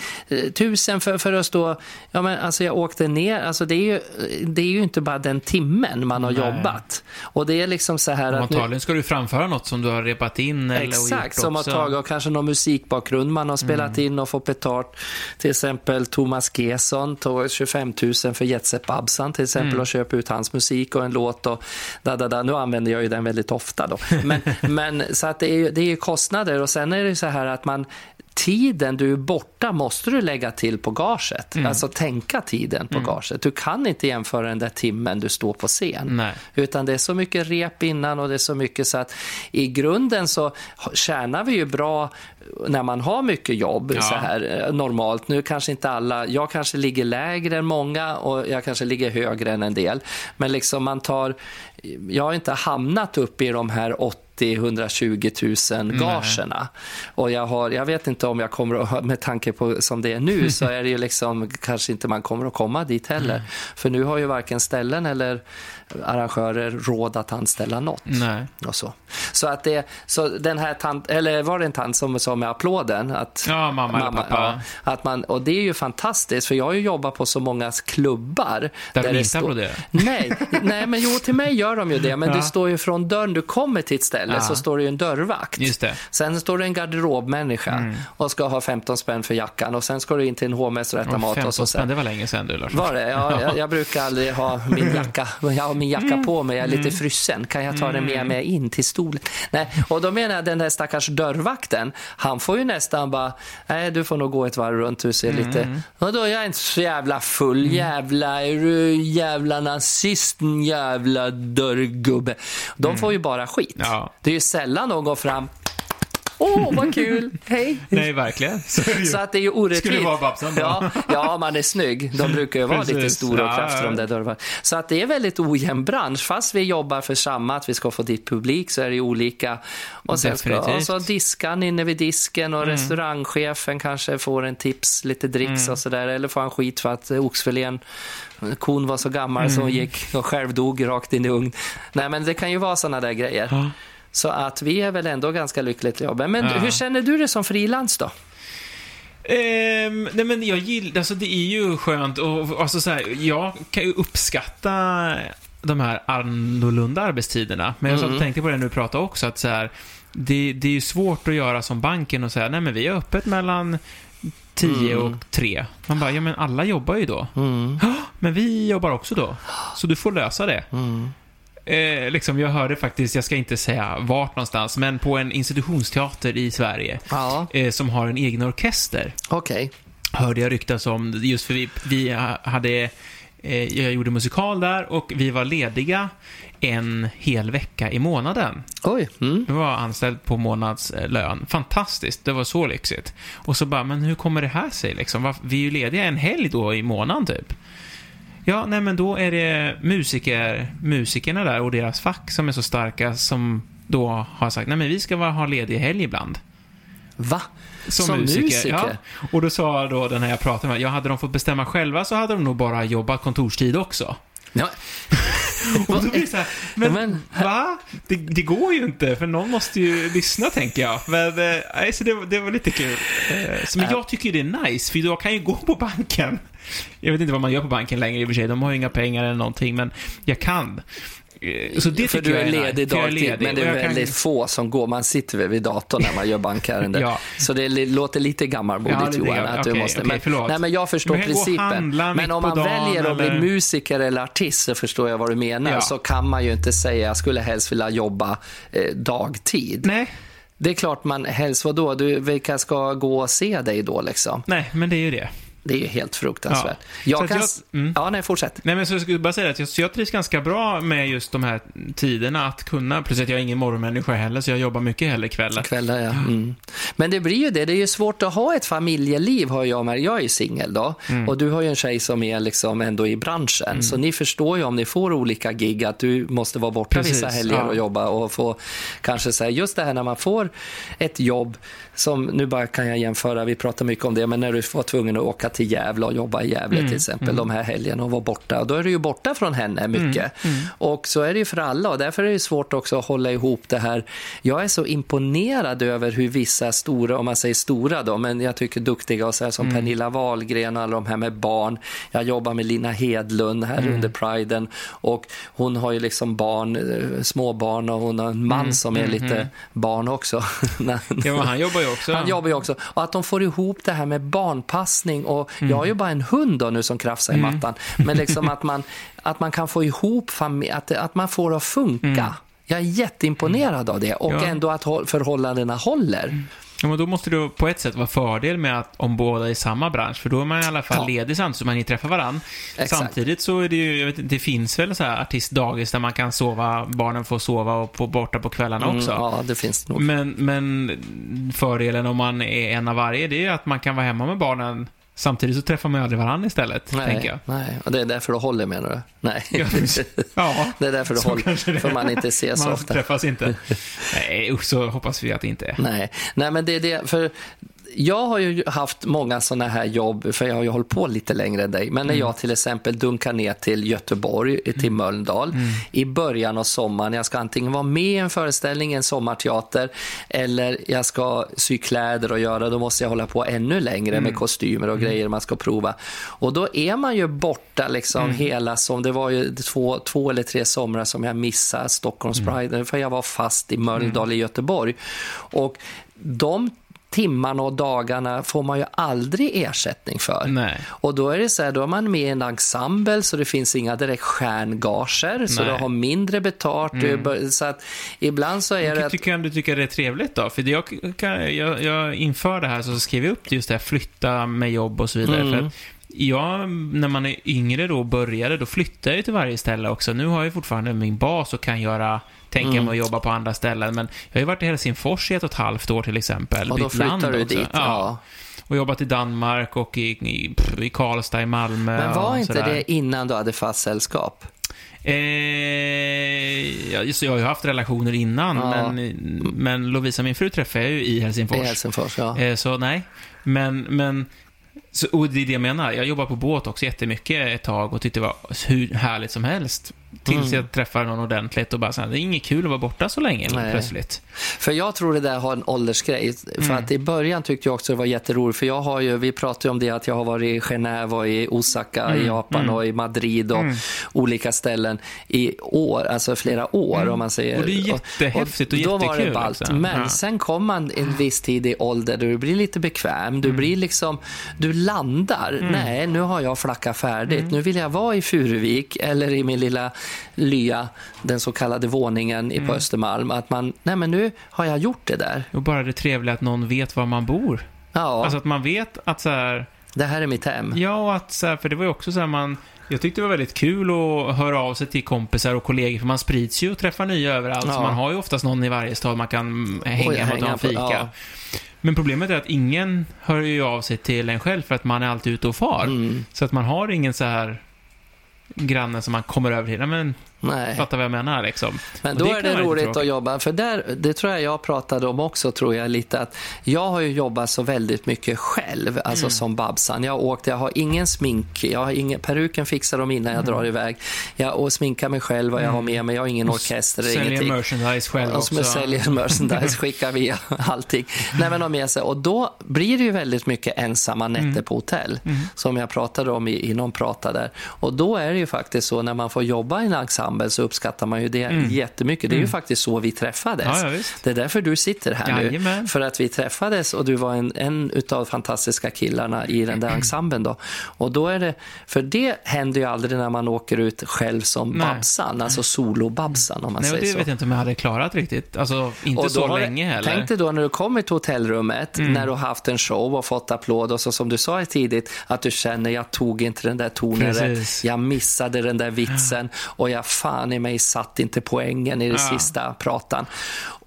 000 för, för att stå... Ja, men alltså jag åkte ner. Alltså det är ju, det är ju inte bara den timmen man har Nej. jobbat. Och det är liksom så här att... Antagligen ska du framföra något som du har repat in eller Exakt, som har tagit och kanske någon musikbakgrund man har spelat mm. in och fått betalt. Till exempel Thomas Gesson tog 25 000 för Jet Babsan till exempel mm. och köpa ut hans musik och en låt och da, da, da. Nu använder jag ju den väldigt ofta då. Men, men så att det är, det är kostnader och sen är det så här att man tiden du är borta måste du lägga till på gaget. Mm. Alltså tänka tiden på mm. gaget. Du kan inte jämföra den där timmen du står på scen. Nej. Utan det är så mycket rep innan och det är så mycket så att i grunden så tjänar vi ju bra när man har mycket jobb ja. så här eh, normalt. Nu kanske inte alla, jag kanske ligger lägre än många och jag kanske ligger högre än en del. Men liksom man tar, jag har inte hamnat upp i de här 80 120 000 gagerna. Och jag, har, jag vet inte om jag kommer att, med tanke på som det är nu, så är det ju liksom kanske inte man kommer att komma dit heller. Mm. För nu har ju varken ställen eller arrangörer råd att anställa något. Nej. Och så. Så att det, så den här tant, eller var det en tant som sa med applåden? Att, ja, mamma, mamma pappa. Ja, att man, och det är ju fantastiskt, för jag har ju jobbat på så många klubbar. Där, där de inte applåderar? Nej, nej, men jo, till mig gör de ju det, men ja. det står ju från dörren du kommer till ett ställe ja. så står det ju en dörrvakt. Just det. Sen står det en garderobmänniska mm. och ska ha 15 spänn för jackan och sen ska du in till en hovmästare och äta mat. Och så sen, spänn, det var länge sedan du Lars. Var det? Ja, jag, jag brukar aldrig ha min jacka. Jag min jacka mm. på mig, jag är lite mm. frysen. Kan jag ta den med mig in till stolen? Nej, och då menar jag den där stackars dörrvakten, han får ju nästan bara, nej du får nog gå ett varv runt och se lite. Mm. Och då är jag inte så jävla full, mm. jävla, är du jävla nazisten, jävla dörrgubbe. De får ju bara skit. Ja. Det är ju sällan de går fram Åh, vad kul! Hej! Nej, verkligen. Så att det är ju orättvist. Skulle vara Babsan då. Ja, ja, man är snygg. De brukar ju vara lite Precis. stora och ja. de där. Så att det är väldigt ojämn bransch. Fast vi jobbar för samma, att vi ska få dit publik, så är det olika. Och sen ska, och så diskan inne vid disken och restaurangchefen kanske får en tips, lite dricks och sådär. Eller får han skit för att oxfilén, kon var så gammal så hon gick och själv dog rakt in i ugn. Nej, men det kan ju vara sådana där grejer. Ja. Så att vi är väl ändå ganska lyckligt jobbade. Men Ja. hur känner du det som frilans då? Ehm, nej men jag gillar, alltså det är ju skönt och alltså så här, jag kan ju uppskatta de här annorlunda arbetstiderna. Men jag och tänkte på det när du pratade också, att så här, det, det är ju svårt att göra som banken och säga, nej men vi är öppet mellan 10 och 3. Man bara, ja men alla jobbar ju då. "Ja, Men vi jobbar också då. Så du får lösa det. Eh, liksom, jag hörde faktiskt, jag ska inte säga vart någonstans, men på en institutionsteater i Sverige Ja, eh, som har en egen orkester okej. hörde jag ryktas om, just för vi, vi hade, eh, jag gjorde musikal där och vi var lediga en hel vecka i månaden. Oj. Mm. Jag var anställd på månadslön. Fantastiskt, det var så lyxigt. Och så bara, men hur kommer det här sig liksom? Vi är ju lediga en helg då i månaden typ. Ja, nej men då är det musiker, musikerna där och deras fack som är så starka som då har sagt, nej men vi ska bara ha ledig helg ibland. Va? Som, Som musiker. musiker? Ja. Och då sa då den här jag pratade med, ja, hade de fått bestämma själva så hade de nog bara jobbat kontorstid också. Ja. Och då blir det så här, men, Men- va? Det, det går ju inte, för någon måste ju lyssna, tänker jag. Men, eh, så det, det var lite kul. Eh, Så, men jag tycker det är nice, för jag kan ju gå på banken. Jag vet inte vad man gör på banken längre i och för sig, de har ju inga pengar eller någonting, men jag kan. Eh, Så det för du är ledig dagtid, men det är jag kan- väldigt få som går. Man sitter vid datorn när man gör bankärenden. Ja. Så det låter lite gammalmodigt Ja, Johan. Att du Okej, måste, okej, men, nej, men jag förstår principen. Men om man väljer att bli eller- musiker eller artist så förstår jag vad du menar. Ja. Så kan man ju inte säga jag skulle helst vilja jobba eh, dagtid. Nej, Det är klart man helst, vadå? Du, vilka ska gå och se dig då liksom? nej, men det är ju det. Det är ju helt fruktansvärt. Ja. Jag kan... jag- mm. Ja, nej, fortsätt. Nej, men så jag skulle bara säga att jag, så jag trivs ganska bra med just de här tiderna att kunna, plus att jag är ingen morgonmänniska heller, så jag jobbar mycket hellre kvällar. Kvällar, ja. Mm. Men det blir ju det. Det är ju svårt att ha ett familjeliv, har jag med. Jag är singel då. Mm. Och du har ju en tjej som är liksom ändå i branschen. Så ni förstår ju om ni får olika gig att du måste vara borta Precis, vissa helger ja. och jobba och få kanske säga just det här när man får ett jobb som, nu bara kan jag jämföra, vi pratar mycket om det, men när du var tvungen att åka till Gävle och jobba i Gävle Mm, till exempel de här helgerna och vara borta, då är du ju borta från henne mycket. Mm, Och så är det ju för alla och därför är det svårt också att hålla ihop det här. Jag är så imponerad över hur vissa stora, om man säger stora då, men jag tycker duktiga och så här som Mm. Pernilla Wahlgren och alla de här med barn. Jag jobbar med Lina Hedlund här Mm. under Priden och hon har ju liksom barn, eh, småbarn och hon har en man som är lite barn också. Mm, Ja, han jobbar ju också. Han jobbar ju också. Och att de får ihop det här med barnpassning och Mm. jag har ju bara en hund då nu som krafsar i mattan. Men liksom att man, att man kan få ihop familj, att, att man får det att funka. Jag är jätteimponerad av det och Mm. Ja. ändå att hå- förhållandena håller. Ja, men då måste det på ett sätt vara fördel med att om båda är i samma bransch, för då är man i alla fall Ja. ledig samtidigt så man hinner träffa varandra. Samtidigt så är det ju, jag vet inte, det finns väl så här artistdagis där man kan sova, barnen får sova och på, borta på kvällarna Mm, också. ja, det finns det nog. Men, men fördelen om man är en av varje, det är att man kan vara hemma med barnen Samtidigt så träffar man ju aldrig varandra istället, tänker Nej, jag. nej, och det är därför det håller menar du? Nej. Ja, Det är därför så håller, det för man inte ses så man ofta. träffas inte. Nej, så hoppas vi att det inte är. Nej, nej men det är det, för jag har ju haft många sådana här jobb, för jag har ju hållit på lite längre än dig. Men när jag till exempel dunkar ner till Göteborg, till Mölndal, i början av sommaren. Jag ska antingen vara med i en föreställning, en sommarteater, eller jag ska sy kläder och göra, då måste jag hålla på ännu längre med kostymer och grejer man ska prova. Och då är man ju borta liksom hela som, det var ju två, två eller tre somrar som jag missade Stockholms Pride, för jag var fast i Mölndal i Göteborg. Och de timmarna och dagarna får man ju aldrig ersättning för. Nej. Och då är det så här, då är man med i en ensemble så det finns inga direkt stjärngager, så du har mindre betalt. Bör, så att ibland så är det Jag att, tycker du tycker det är trevligt då? För jag, kan, jag, jag inför det här så skrev jag upp det just det här, flytta med jobb och så vidare. Mm. För att jag, när man är yngre då och började, då flyttade jag till varje ställe också. Nu har jag fortfarande min bas och kan göra tänka mig att jobba på andra ställen. Men jag har ju varit i Helsingfors i ett och ett halvt år till exempel. Och då flyttar du dit. Ja. Och jobbat i Danmark och i, i, i Karlstad, i Malmö. Men var inte sådär. det innan du hade fast sällskap? Eh, ja, just, jag har ju haft relationer innan, Ja. men, men Lovisa, min fru, träffade jag ju i Helsingfors. I Helsingfors, ja. Eh, så nej, men, men så, och det är det jag menar. Jag jobbade på båt också jättemycket ett tag och tyckte det var hur härligt som helst. Tills Mm. jag träffade någon ordentligt och bara så här, det är inget kul att vara borta så länge Nej. plötsligt. För jag tror det där har en åldersgrej. För Mm. att i början tyckte jag också det var jätteroligt. För jag har ju, vi pratade ju om det att jag har varit i Genève och i Osaka i Japan mm. och i Madrid och Mm. olika ställen i år, alltså flera år om man säger. Mm. Och det är jättehäftigt och Då var det jättekul, ballt. liksom. Men Ja. sen kom man en viss tid i ålder då du blir lite bekväm. Du blir liksom, du landar. Nej, nu har jag flackat färdigt. Nu vill jag vara i Furuvik eller i min lilla lya, den så kallade våningen i på Östermalm. Att man, nej men nu har jag gjort det där. Och bara det trevliga att någon vet var man bor. Ja, Alltså att man vet att så här, det här är mitt hem. ja och att så här, för det var ju också så här man, jag tyckte det var väldigt kul att höra av sig till kompisar och kollegor, för man sprids ju och träffar nya överallt. Ja. Så man har ju oftast någon i varje stad man kan hänga Oj, med och ta en fika. ja. Men problemet är att ingen hör ju av sig till en själv för att man är alltid ute och far. Mm, Så att man har ingen så här grannen som man kommer över till. Men nej. fattar vad jag menar liksom. Men Och då det är det roligt att jobba, för där, det tror jag jag pratade om också, tror jag lite att jag har ju jobbat så väldigt mycket själv, alltså Mm. som Babsan. Jag har åkt, jag har ingen smink, jag har ingen, peruken fixar de innan jag Mm. drar iväg. Jag och sminkar mig själv och jag har med mig, jag har ingen orkester, Säljer ingenting. merchandise själv Och också. säljer merchandise, skickar via allting. Nej, men har med sig. Och då blir det ju väldigt mycket ensamma nätter på hotell, som jag pratade om i, i någon prata där. Och då är det ju faktiskt så, när man får jobba i en ensemble så uppskattar man ju det jättemycket. Det är ju faktiskt så vi träffades. Ja, ja, det är därför du sitter här nu. Jajamän. För att vi träffades och du var en, en utav fantastiska killarna i den där ensemblen då. Och då är det, för det händer ju aldrig när man åker ut själv som Nej. Babsan, alltså solo-Babsan om man Nej, säger det så. vet jag inte om jag hade klarat riktigt. Alltså, inte så har det- länge heller. Mm. Tänk dig då när du kommer till hotellrummet, när du har haft en show och fått applåd och så som du sa tidigt, att du känner jag tog inte den där tonen rätt, jag missade den där vitsen och jag fan i mig satt inte poängen i det Ja. sista pratan.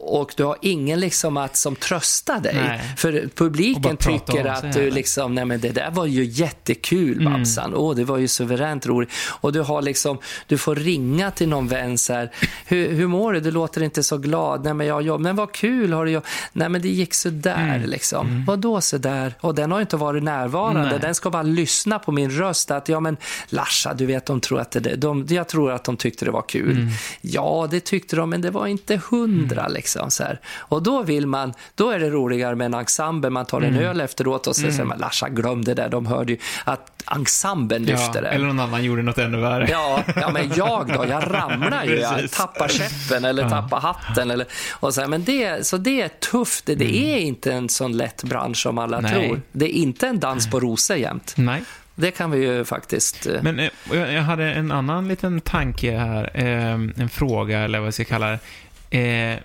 Och du har ingen liksom att, som tröstar dig. Nej. För publiken tycker att du liksom, nej men det där var ju jättekul Mm. Babsan. Åh, det var ju suveränt roligt. Och du har liksom, du får ringa till någon vän så här, hur, hur mår du? Du låter inte så glad. Nej men jag jobb. Men vad kul har du gjort? Nej men det gick så där Mm. liksom. Vadå så där? Och den har inte varit närvarande. Nej. Den ska bara lyssna på min röst. Att ja men Larsa, du vet de tror att det, de, jag tror att de tyckte det var kul. Mm. Ja, det tyckte de, men det var inte hundra liksom så här. Och då vill man, då är det roligare med en ensemble. Man tar en Mm. öl efteråt och så säger man Larsa, glöm det där. De hörde ju att ensemblen ja, lyfte det. eller någon annan gjorde något ännu värre. Ja, ja, men jag då? Jag ramlar ju. Jag tappar käppen eller tappar hatten. Eller, och så, här, men det, så det är tufft. Det, det är inte en sån lätt bransch som alla Nej. tror. Det är inte en dans på rosor jämt. Nej. Det kan vi ju faktiskt... eh, Men eh, jag, hade en annan liten tanke här. Eh, en fråga, eller vad jag ska kalla det. Eh,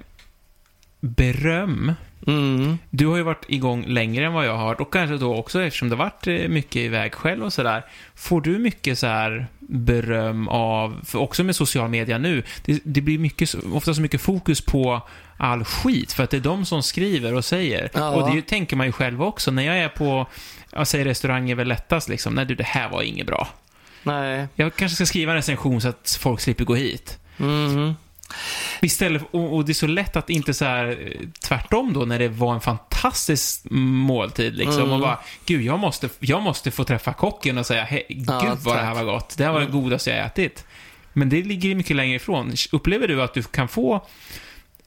beröm. Mm, Du har ju varit igång längre än vad jag har och kanske då också eftersom det varit eh, mycket iväg själv och sådär. Får du mycket så här beröm av, för också med social media nu, det, det blir mycket, ofta så mycket fokus på all skit för att det är de som skriver och säger. Ja. Och det tänker man ju själv också. När jag är på, jag säger restaurang är väl lättast liksom, nej du det här var inget bra. nej. Jag kanske ska skriva en recension så att folk slipper gå hit. Mm. Istället, och, och det är så lätt att inte så här tvärtom då när det var en fantastisk måltid liksom Mm. och bara, gud jag måste, jag måste få träffa kocken och säga, hej, gud Ja, vad det här var gott. Det här var det godaste jag ätit. Men det ligger ju mycket längre ifrån. Upplever du att du kan få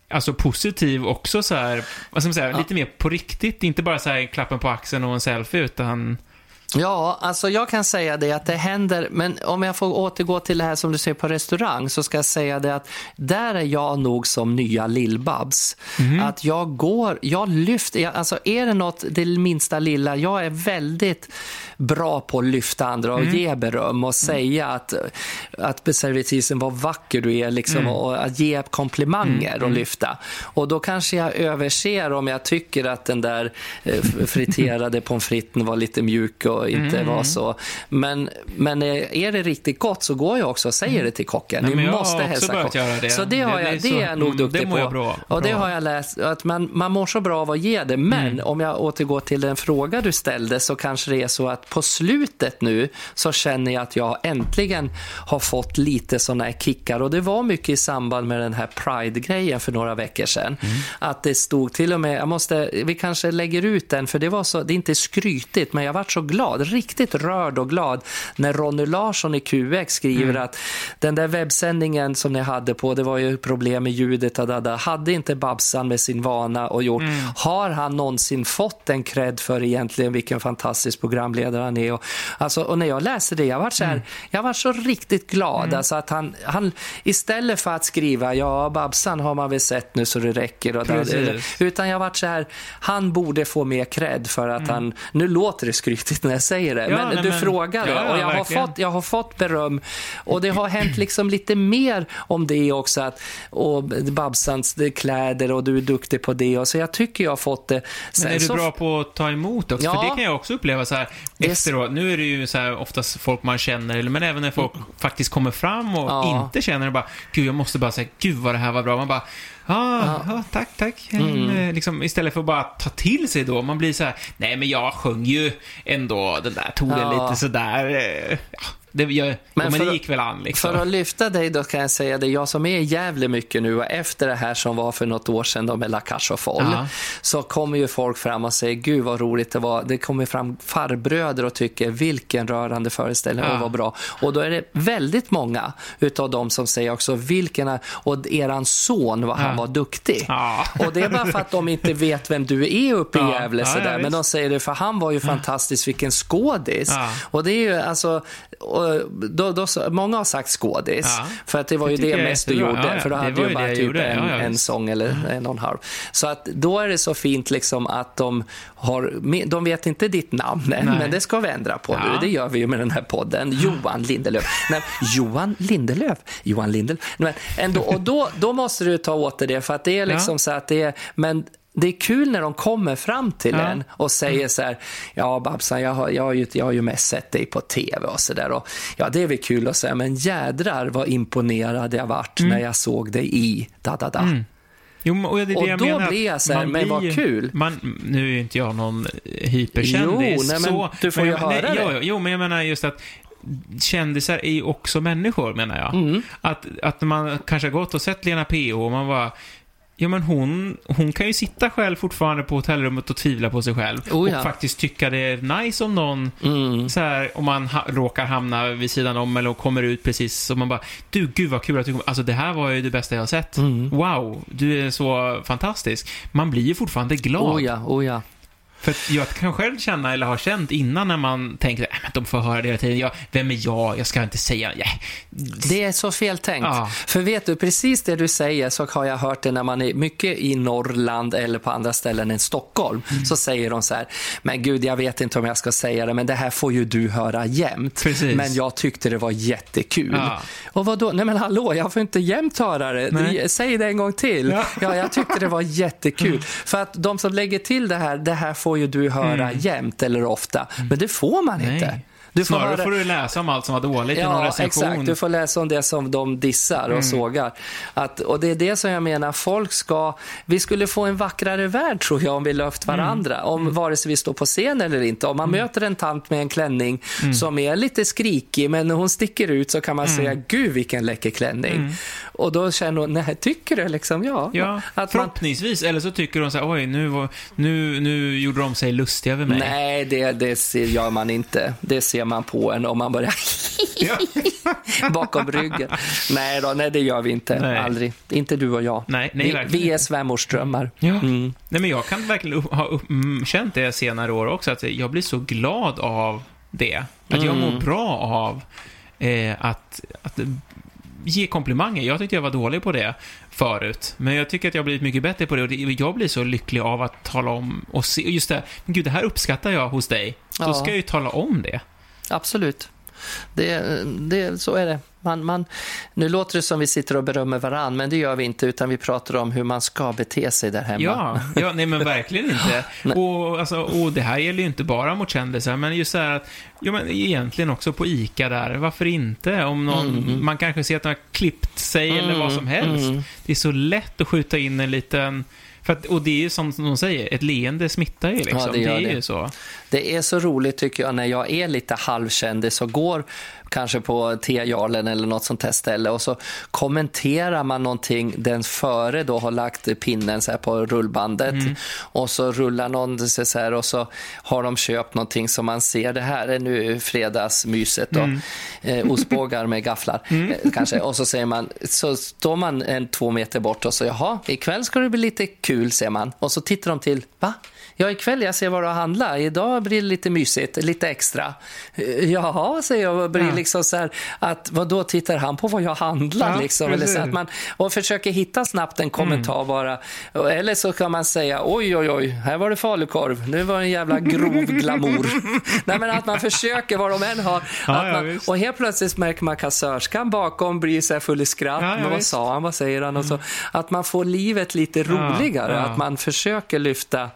Alltså positiv också så här, vad ska man säga, Ja. lite mer på riktigt, inte bara så här klappen på axeln och en selfie utan Ja, alltså jag kan säga det att det händer, men om jag får återgå till det här som du säger på restaurang så ska jag säga det att där är jag nog som nya Lill-Babs. Att jag går, jag lyfter, jag, alltså är det något, det minsta lilla, jag är väldigt bra på att lyfta andra och ge beröm och säga att, att servitrisen vad vacker du är liksom och att ge komplimanger och lyfta. Och då kanske jag överser om jag tycker att den där eh, friterade pommes fritesen var lite mjuk och och inte Mm. vara så. Men, men är det riktigt gott så går jag också och säger det till kocken. Nej, Ni måste hälsa börjat kocken. göra det. Så det, har Det- jag, det så- är jag nog mm, duktig det på. jag bra- och det bra. har jag läst, att man, man mår så bra av att ge det. Men Mm. om jag återgår till den fråga du ställde så kanske det är så att på slutet nu så känner jag att jag äntligen har fått lite sådana här kickar. Och det var mycket i samband med den här Pride-grejen för några veckor sedan. Mm. Att det stod till och med, jag måste, vi kanske lägger ut den för det var så, det är inte skrytigt men jag varit så glad, riktigt rörd och glad när Ronny Larsson i QX skriver Mm. att den där webbsändningen som ni hade på, det var ju problem med ljudet och dada, hade inte Babsan med sin vana och gjort, Mm. har han någonsin fått en cred för egentligen vilken fantastisk programledare han är? Och, alltså, och när jag läste det, jag var så, här, Mm. jag var så riktigt glad. Alltså att han, han, istället för att skriva, ja Babsan har man väl sett nu så det räcker. Och Precis. utan jag varit så här, han borde få mer cred för att han, nu låter det skrytigt när jag säger det, Mm. Ja, men nej, du men- frågar ja, och jag har, fått, jag har fått beröm och det har hänt liksom lite mer om det också att och Babsans kläder och du är duktig på det och så jag tycker jag har fått det. Men Sen är du så- bra på att ta emot också? Ja. För det kan jag också uppleva så här efteråt. Nu är det ju så här oftast folk man känner, men även när folk faktiskt kommer fram och Ja. inte känner det bara, gud jag måste bara säga, gud vad det här var bra. Man bara, ah, ja. tack, tack. Mm. Eh, Liksom, istället för att bara ta till sig då. Man blir så här, nej men jag sjöng ju ändå den där tonen Ja. lite sådär. eh, Ja, det, jag, Men för det gick väl an liksom. För att lyfta dig då kan jag säga det, jag som är i Gävle mycket nu och efter det här som var för något år sedan då med La Cage aux Folles, Ja. så kommer ju folk fram och säger gud vad roligt det var. Det kommer fram farbröder och tycker vilken rörande föreställning Ja. och vad bra. Och då är det väldigt många utav dem som säger också vilken, och eran son vad han Ja. var duktig. Ja. Och det är bara för att de inte vet vem du är uppe i. Gävle sådär. Men de säger det för han var ju fantastisk, vilken skådis. Och det är ju alltså, och då, då, många har sagt skådis. Ja. För att det var ju det mest du gjorde. Ja, ja. För då hade du bara typ gjorde. en, en sång eller en och en halv. Så att då är det så fint liksom att de har, de vet inte ditt namn än, men det ska vi ändra på nu. Det gör vi ju med den här podden. Johan Lindelöf. Nej, Johan Lindelöf. Johan Lindelöf. Men ändå, och då, då måste du ta åt dig det, för att det är liksom så att det är, men det är kul när de kommer fram till Ja. en och säger så här, ja Babsan, jag har, jag har, ju, jag har ju mest sett dig på tv och så där. Och, ja, det är väl kul att säga, men jädrar vad imponerad jag vart när jag såg dig i da da da. Jo, men- och det det Och då menar, blir jag så här, men vad blir- kul. Man, nu är ju inte jag någon hyperkändis. Jo, nej, men så, du får ju jag, höra det. Jo, jo, men jag menar just att kändisar är ju också människor, menar jag. Mm. Att, att man kanske har gått och sett Lena PH och man bara Ja men hon, hon kan ju sitta själv fortfarande på hotellrummet och tvivla på sig själv. Oh, ja. Och faktiskt tycka det är nice om någon, Mm. så här, om man ha, råkar hamna vid sidan om eller kommer ut precis så man bara Du, gud vad kul att du kom. Alltså det här var ju det bästa jag har sett. Mm. Wow, du är så fantastisk. Man blir ju fortfarande glad. Oh ja, oh ja. För jag kan själv känna, eller har känt innan när man tänker att de får höra det hela tiden. Jag, vem är jag? Jag ska inte säga... Ja. Det är så fel tänkt. Ja. För vet du, precis det du säger så har jag hört det när man är mycket i Norrland eller på andra ställen än Stockholm. Mm. Så säger de så här, men gud jag vet inte om jag ska säga det, men det här får ju du höra jämt. Precis. Men jag tyckte det var jättekul. Ja. Och vad då? Nej men hallå, jag får inte jämt höra det. Nej. Säg det en gång till. Ja. Ja, jag tyckte det var jättekul. För att de som lägger till det här, det här får ju du höra jämt eller ofta. Men det får man inte. Mm. Du får Snarare höra... får du läsa om allt som var dåligt i någon Ja, recension. exakt. Du får läsa om det som de dissar och Mm. sågar. Att, och det är det som jag menar, folk ska... Vi skulle få en vackrare värld tror jag om vi löft Mm. varandra. Om vare sig vi står på scen eller inte. Om man möter en tant med en klänning Mm. som är lite skrikig men när hon sticker ut så kan man säga gud vilken läcker klänning. Och då känner hon, nej tycker du liksom? Ja. Mm. Ja, att man, förhoppningsvis. Eller så tycker de så här, oj, nu, var, nu, nu gjorde de sig lustiga över mig. nej, det, det ser, gör man inte. Det ser man på en om man börjar Ja. bakom ryggen. Nej då, nej det gör vi inte. Nej. Aldrig. Inte du och jag. Nej, nej, vi, vi är inte. svämmorsdrömmar. Ja. Mm. Nej, men jag kan verkligen ha mm, känt det senare år också, att jag blir så glad av det. Att jag Mm. mår bra av eh, att, att ge komplimanger. Jag tyckte jag var dålig på det förut, men jag tycker att jag har blivit mycket bättre på det och jag blir så lycklig av att tala om och se, just det, gud, det här uppskattar jag hos dig. Då Ja. ska jag ju tala om det. Absolut. Det, det, så är det. Man, man, nu låter det som vi sitter och berömmer varann, men det gör vi inte, utan vi pratar om hur man ska bete sig där hemma. Ja, ja nej men verkligen inte. och, alltså, och det här gäller ju inte bara mot kändisar, men just så här att, ja men egentligen också på ICA där, varför inte? Om någon, Mm. man kanske ser att de har klippt sig eller vad som helst. mm. Det är så lätt att skjuta in en liten, att, och det är ju som de säger, ett leende smittar ju liksom. Ja, det gör är det. ju så. Det är så roligt tycker jag när jag är lite halvkändis och går kanske på T-jarlen eller något sånt här ställe. Och så kommenterar man någonting den före då har lagt pinnen så här på rullbandet. Och så rullar någon så här och så har de köpt någonting som man ser det här är nu fredagsmyset då. Eh, ostbågar med gafflar. Eh, kanske. Och så säger man så står man en två meter bort och så jaha ikväll ska det bli lite kul ser man. Och så tittar de till va? Ja, ikväll jag ser vad du har handlat. Idag blir det lite mysigt, lite extra. Eh, Jaha, säger jag. och blir Ja. liksom så här, att, vad då tittar han på vad jag handlar? Ja, liksom, eller så att man, och försöker hitta snabbt en kommentar bara. Och- Eller så kan man säga, oj, oj, oj, här var det falukorv. Nu var det en jävla grov glamour. Nej, men att man försöker, vad de än har. Ja, man, och helt plötsligt märker man kassörskan bakom blir så här full i skratt. Ja, men vad visst. sa han? Vad säger han? Och så, att man får livet lite roligare. Att man försöker lyfta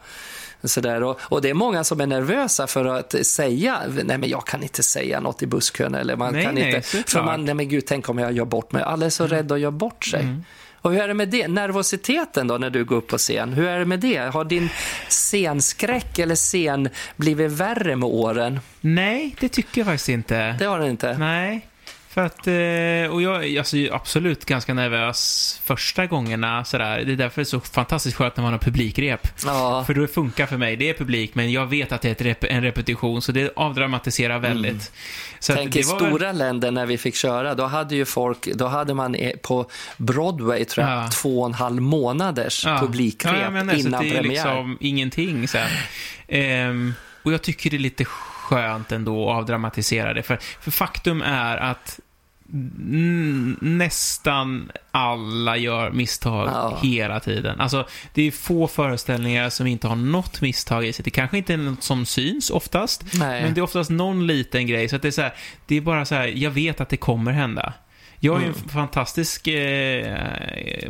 Sådär. Och, och det är många som är nervösa för att säga, nej men jag kan inte säga något i busskön eller man Nej, kan nej, inte, för man, nej men gud, tänk om jag gör bort mig. Alla är så rädda att göra bort sig. Och hur är det med det? Nervositeten då när du går upp på scen, hur är det med det? Har din scenskräck eller scen blivit värre med åren? Nej, det tycker jag faktiskt inte. Det har den inte. Nej. För att, eh, och jag är alltså, absolut ganska nervös första gångerna sådär. Det är därför det är så fantastiskt skönt när man har publikrep. Ja, För det funkar för mig. Det är publik, men jag vet att det är rep- en repetition, så det avdramatiserar väldigt. Så att Mm. Tänk i var väl- stora länder när vi fick köra, då hade ju folk, då hade man på Broadway tror jag, Ja. två och en halv månaders Ja. publikrep ja, jag menar, så innan det är premiär. liksom ingenting sen. Ehm, och jag tycker det är lite skönt ändå att avdramatisera det. För, för faktum är att nästan alla gör misstag Ja. hela tiden. Alltså, det är få föreställningar som inte har något misstag i sig. Det kanske inte är något som syns oftast, Nej. men det är oftast någon liten grej. Så det är så här, det är bara så här, jag vet att det kommer hända. Jag är Mm. en fantastisk eh,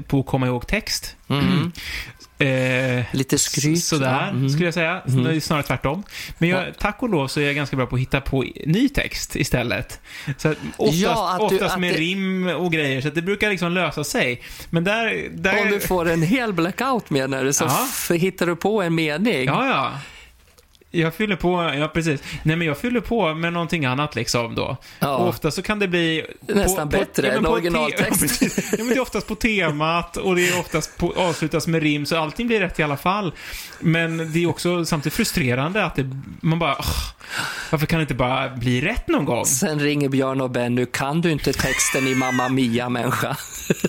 på att komma ihåg text. Mm. Eh, Lite skryt. Sådär. Mm. skulle jag säga. Mm. Snarare tvärtom. Men jag, tack och lov så är jag ganska bra på att hitta på ny text istället. Så att oftast, Ja, att du- oftast att med det- rim och grejer, så det brukar liksom lösa sig. Men där... där Om du får en hel blackout menar du, så hittar du på en mening. Ja, ja. Jag fyller på, ja precis. Nej men jag fyller på med någonting annat liksom då. Ja. Och ofta så kan det bli... Nästan bättre men än på te- originaltext. Ja, ja, men det är oftast på temat och det är oftast på, avslutas med rim, så allting blir rätt i alla fall. Men det är också samtidigt frustrerande att det, man bara, "Åh, varför kan det inte bara bli rätt någon gång? Sen ringer Björn och Benny, kan du inte texten i Mamma Mia människa?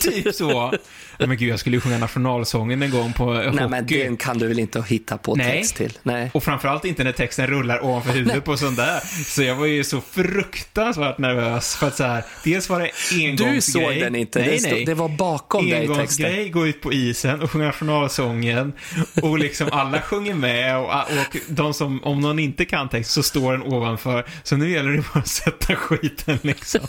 Typ så. Nej, men gud, jag skulle ju sjunga nationalsången en gång på Nej men hockey. den kan du väl inte hitta på Nej. text till? Nej. Och framförallt inte när texten rullar ovanför huvudet på sån där. Så jag var ju så fruktansvärt nervös för att så här, dels var det engångsgrej. Du såg den inte, Nej, det, stod, nej. det var bakom dig texten. Engångsgrej, gå ut på isen och sjunga nationalsången. Och liksom alla sjunger med och, och de som, om någon inte kan text så står den ovanför. Så nu gäller det bara att sätta skiten liksom.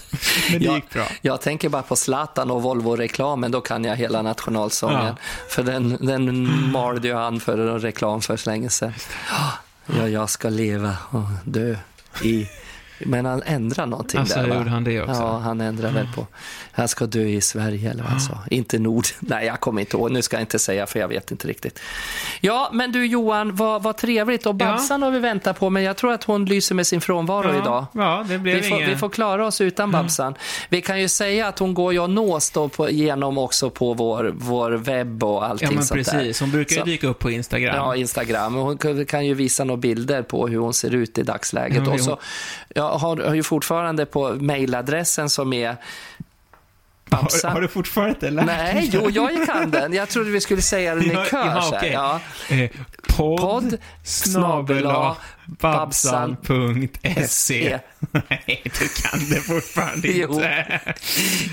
Men det Ja. gick bra. Jag tänker bara på Zlatan och Volvo-reklamen, då kan jag hela nationalsången. Ja. För den, den malde ju han för reklam för så länge sedan. Ja, jag ska leva och dö i... Men han ändrar någonting Alltså, där va? gjorde han det också? Ja, han ändrar väl på... Han ska dö i Sverige eller vad han sa. Inte Nord. Nej, jag kommer inte ihåg. Nu ska jag inte säga för jag vet inte riktigt. Ja, men du Johan, vad, vad trevligt. Och Babsan har vi väntat på, men jag tror att hon lyser med sin frånvaro idag. Ja, det blev Vi får, inget. vi får klara oss utan Babsan. Vi kan ju säga att hon går ju att nås då på, genom också på vår, vår webb och allting Ja, men sånt precis. Hon brukar ju Så- dyka upp på Instagram. Ja, Instagram. Hon kan- ju visa några bilder på hur hon ser ut i dagsläget. Ja, och så, jag har, har ju fortfarande på mejladressen som är. Har, har du fortfarande inte lärt Nej, jo, jag kan den. Jag trodde vi skulle säga den i kör. ja, okej. ja. Eh, podd, Podd, snabel-a, babsan.se. Nej, du kan det fortfarande inte.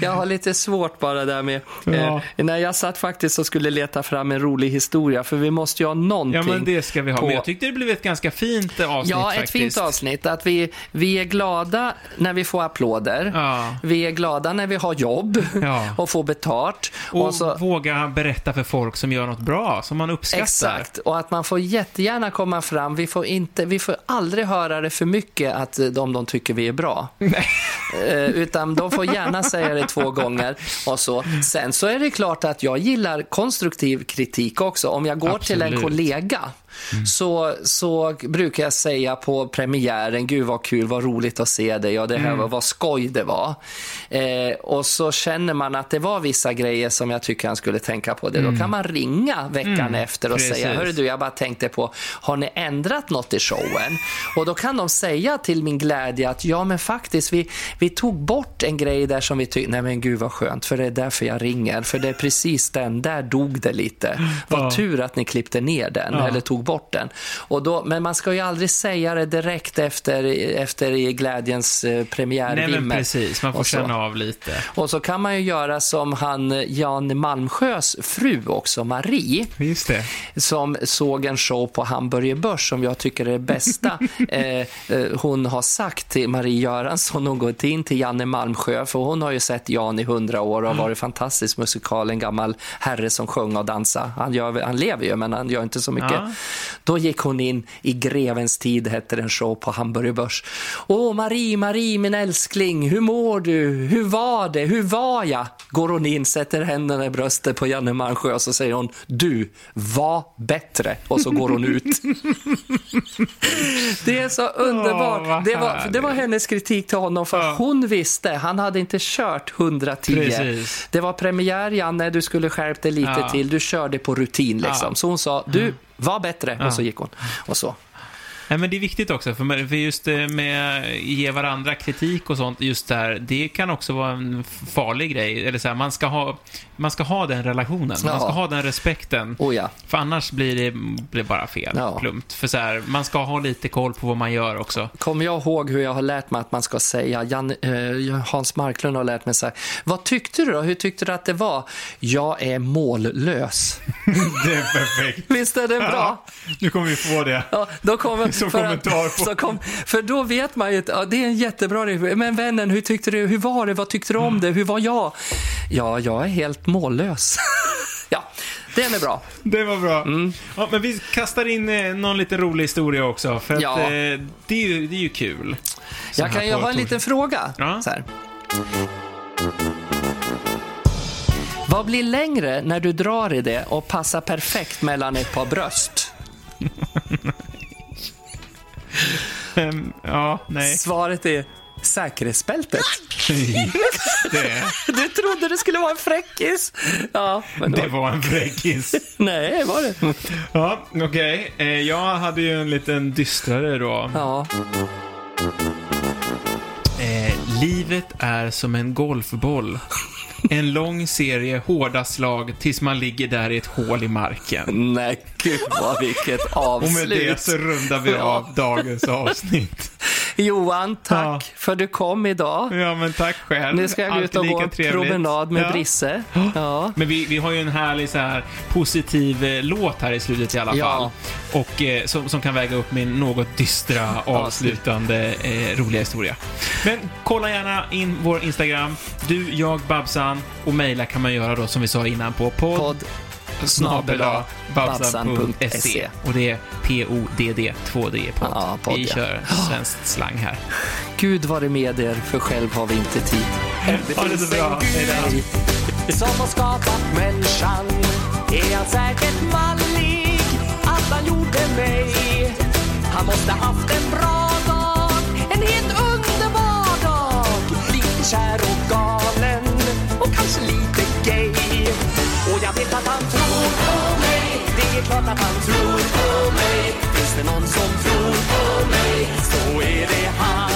Jag har lite svårt bara där med... Ja. Eh, när jag satt faktiskt och skulle leta fram en rolig historia, för vi måste ju ha någonting. Ja, men det ska vi ha. på- Men jag tyckte det blev ett ganska fint avsnitt Ja, ett faktiskt. fint avsnitt. Att vi, vi är glada när vi får applåder. Ja. Vi är glada när vi har jobb Ja. och får betalt. Och, Och så, våga berätta för folk som gör något bra, som man uppskattar. Exakt, och att man får jättegärna komma fram. Vi får, inte, vi får aldrig höra det för mycket att eh, de, de tycker vi är bra. Eh, utan de får gärna säga det två gånger. Och så. Sen så är det klart att jag gillar konstruktiv kritik också. Om jag går till en Absolut. Kollega så, så brukar jag säga på premiären, gud vad kul, vad roligt att se dig och det här var vad skoj det var. Eh, och så känner man att det var vissa grejer som jag tycker han skulle tänka på det. Då kan man ringa veckan efter och precis. säga, hörru du, jag bara tänkte på, har ni ändrat något i showen? Och då kan de säga till min glädje att ja men faktiskt, vi, vi tog bort en grej där som vi tyckte, nej men gud vad skönt, för det är därför jag ringer, för det är precis den, där dog det lite. Vad Ja. tur att ni klippte ner den, Ja. eller tog bort den. Och då, men man ska ju aldrig säga det direkt efter, efter i glädjens eh, Nej, premiärvimmel. men precis. Man får känna av lite. Och så kan man ju göra som han Jan Malmsjös fru också, Marie Just det. som såg en show på Hamburger Börs som jag tycker är det bästa eh, eh, hon har sagt till Marie Göransson och gått in till Janne Malmsjö för hon har ju sett Jan i hundra år och har varit fantastisk musikal, en gammal herre som sjöng och dansade. Han, gör, han lever ju men han gör inte så mycket. Ja. Då gick hon in i Grevens tid, hette en show på Hamburger Börs. Åh Marie, Marie min älskling, hur mår du? Hur var det? Hur var jag? Går hon in, sätter händerna i bröstet på Janne Malmsjö och så säger hon du var bättre och så går hon ut. Det är så underbart. Åh, det, var, det var hennes kritik till honom för Ja. hon visste, han hade inte kört 110. Precis. Det var premiär Janne, du skulle skärpt dig lite Ja. till, du körde på rutin liksom. Ja. Så hon sa, du var bättre Ja. och så gick hon. Och så. Nej, men det är viktigt också, för just det med ge varandra kritik och sånt, just där, det kan också vara en farlig grej. Eller så här, man ska ha, man ska ha den relationen, man Ja. ska ha den respekten. Oh ja. För annars blir det blir bara fel, Ja. plumpt. För så här, man ska ha lite koll på vad man gör också. Kommer jag ihåg hur jag har lärt mig att man ska säga, Jan, eh, Hans Marklund har lärt mig så här, vad tyckte du då? Hur tyckte du att det var? Jag är mållös. Det är perfekt. Visst är det bra? Nu kommer vi få det. Ja, då kommer, Som för kommentar på- så kom, för då vet man ju att ja, det är en jättebra. Men vännen, hur tyckte du? Hur var det? Vad tyckte du om det? Hur var jag? Ja, jag är helt mållös. ja, den är bra. Det var bra. Mm. Ja, men vi kastar in eh, någon lite rolig historia också, för att Ja. eh, det, är ju, det är ju kul. Så Jag kan ju ha en liten fråga. Ja. Så här. Vad blir längre när du drar i det och passar perfekt mellan ett par bröst? Ehm, Ja, nej. Svaret är säkerhetsbältet. Det, Du trodde det skulle vara en fräckis. Ja, men det då, var en fräckis. nej, var det? Ja, okej. Eh, Jag hade ju en liten dystrare då. Ja, Eh, livet är som en golfboll. En lång serie hårda slag tills man ligger där i ett hål i marken. nej, gud vad vilket Och med det avslut. så rundar vi av dagens avsnitt. Johan, tack Ja. för du kom idag. Ja, men tack själv. Nu ska jag gå ut och gå en promenad med Ja. Brisse. Ja. Men vi, vi har ju en härlig så här positiv eh, låt här i slutet i alla Ja. fall. Och eh, som, som kan väga upp min något dystra avslutande eh, roliga historia. Men kolla gärna in vår Instagram. Du, jag, Babsan. Och mejla kan man göra då som vi sa innan på podd Podd snabel-a babsan.se. Och det är P-O-D-D 2D podd. Ja, podd, vi ja. kör svenskt slang här. Gud vare med er, för själv har vi inte tid. Ha det så bra. Hej då. Som har skapat människan är han säkert mallig att han gjorde mig. Han måste haft en bra dag, en helt underbar dag. Lite kär och galen och kanske lite gay. Och jag vet att han tror är klart att han tror på mig. Finns det någon som tror på mig? Så är det han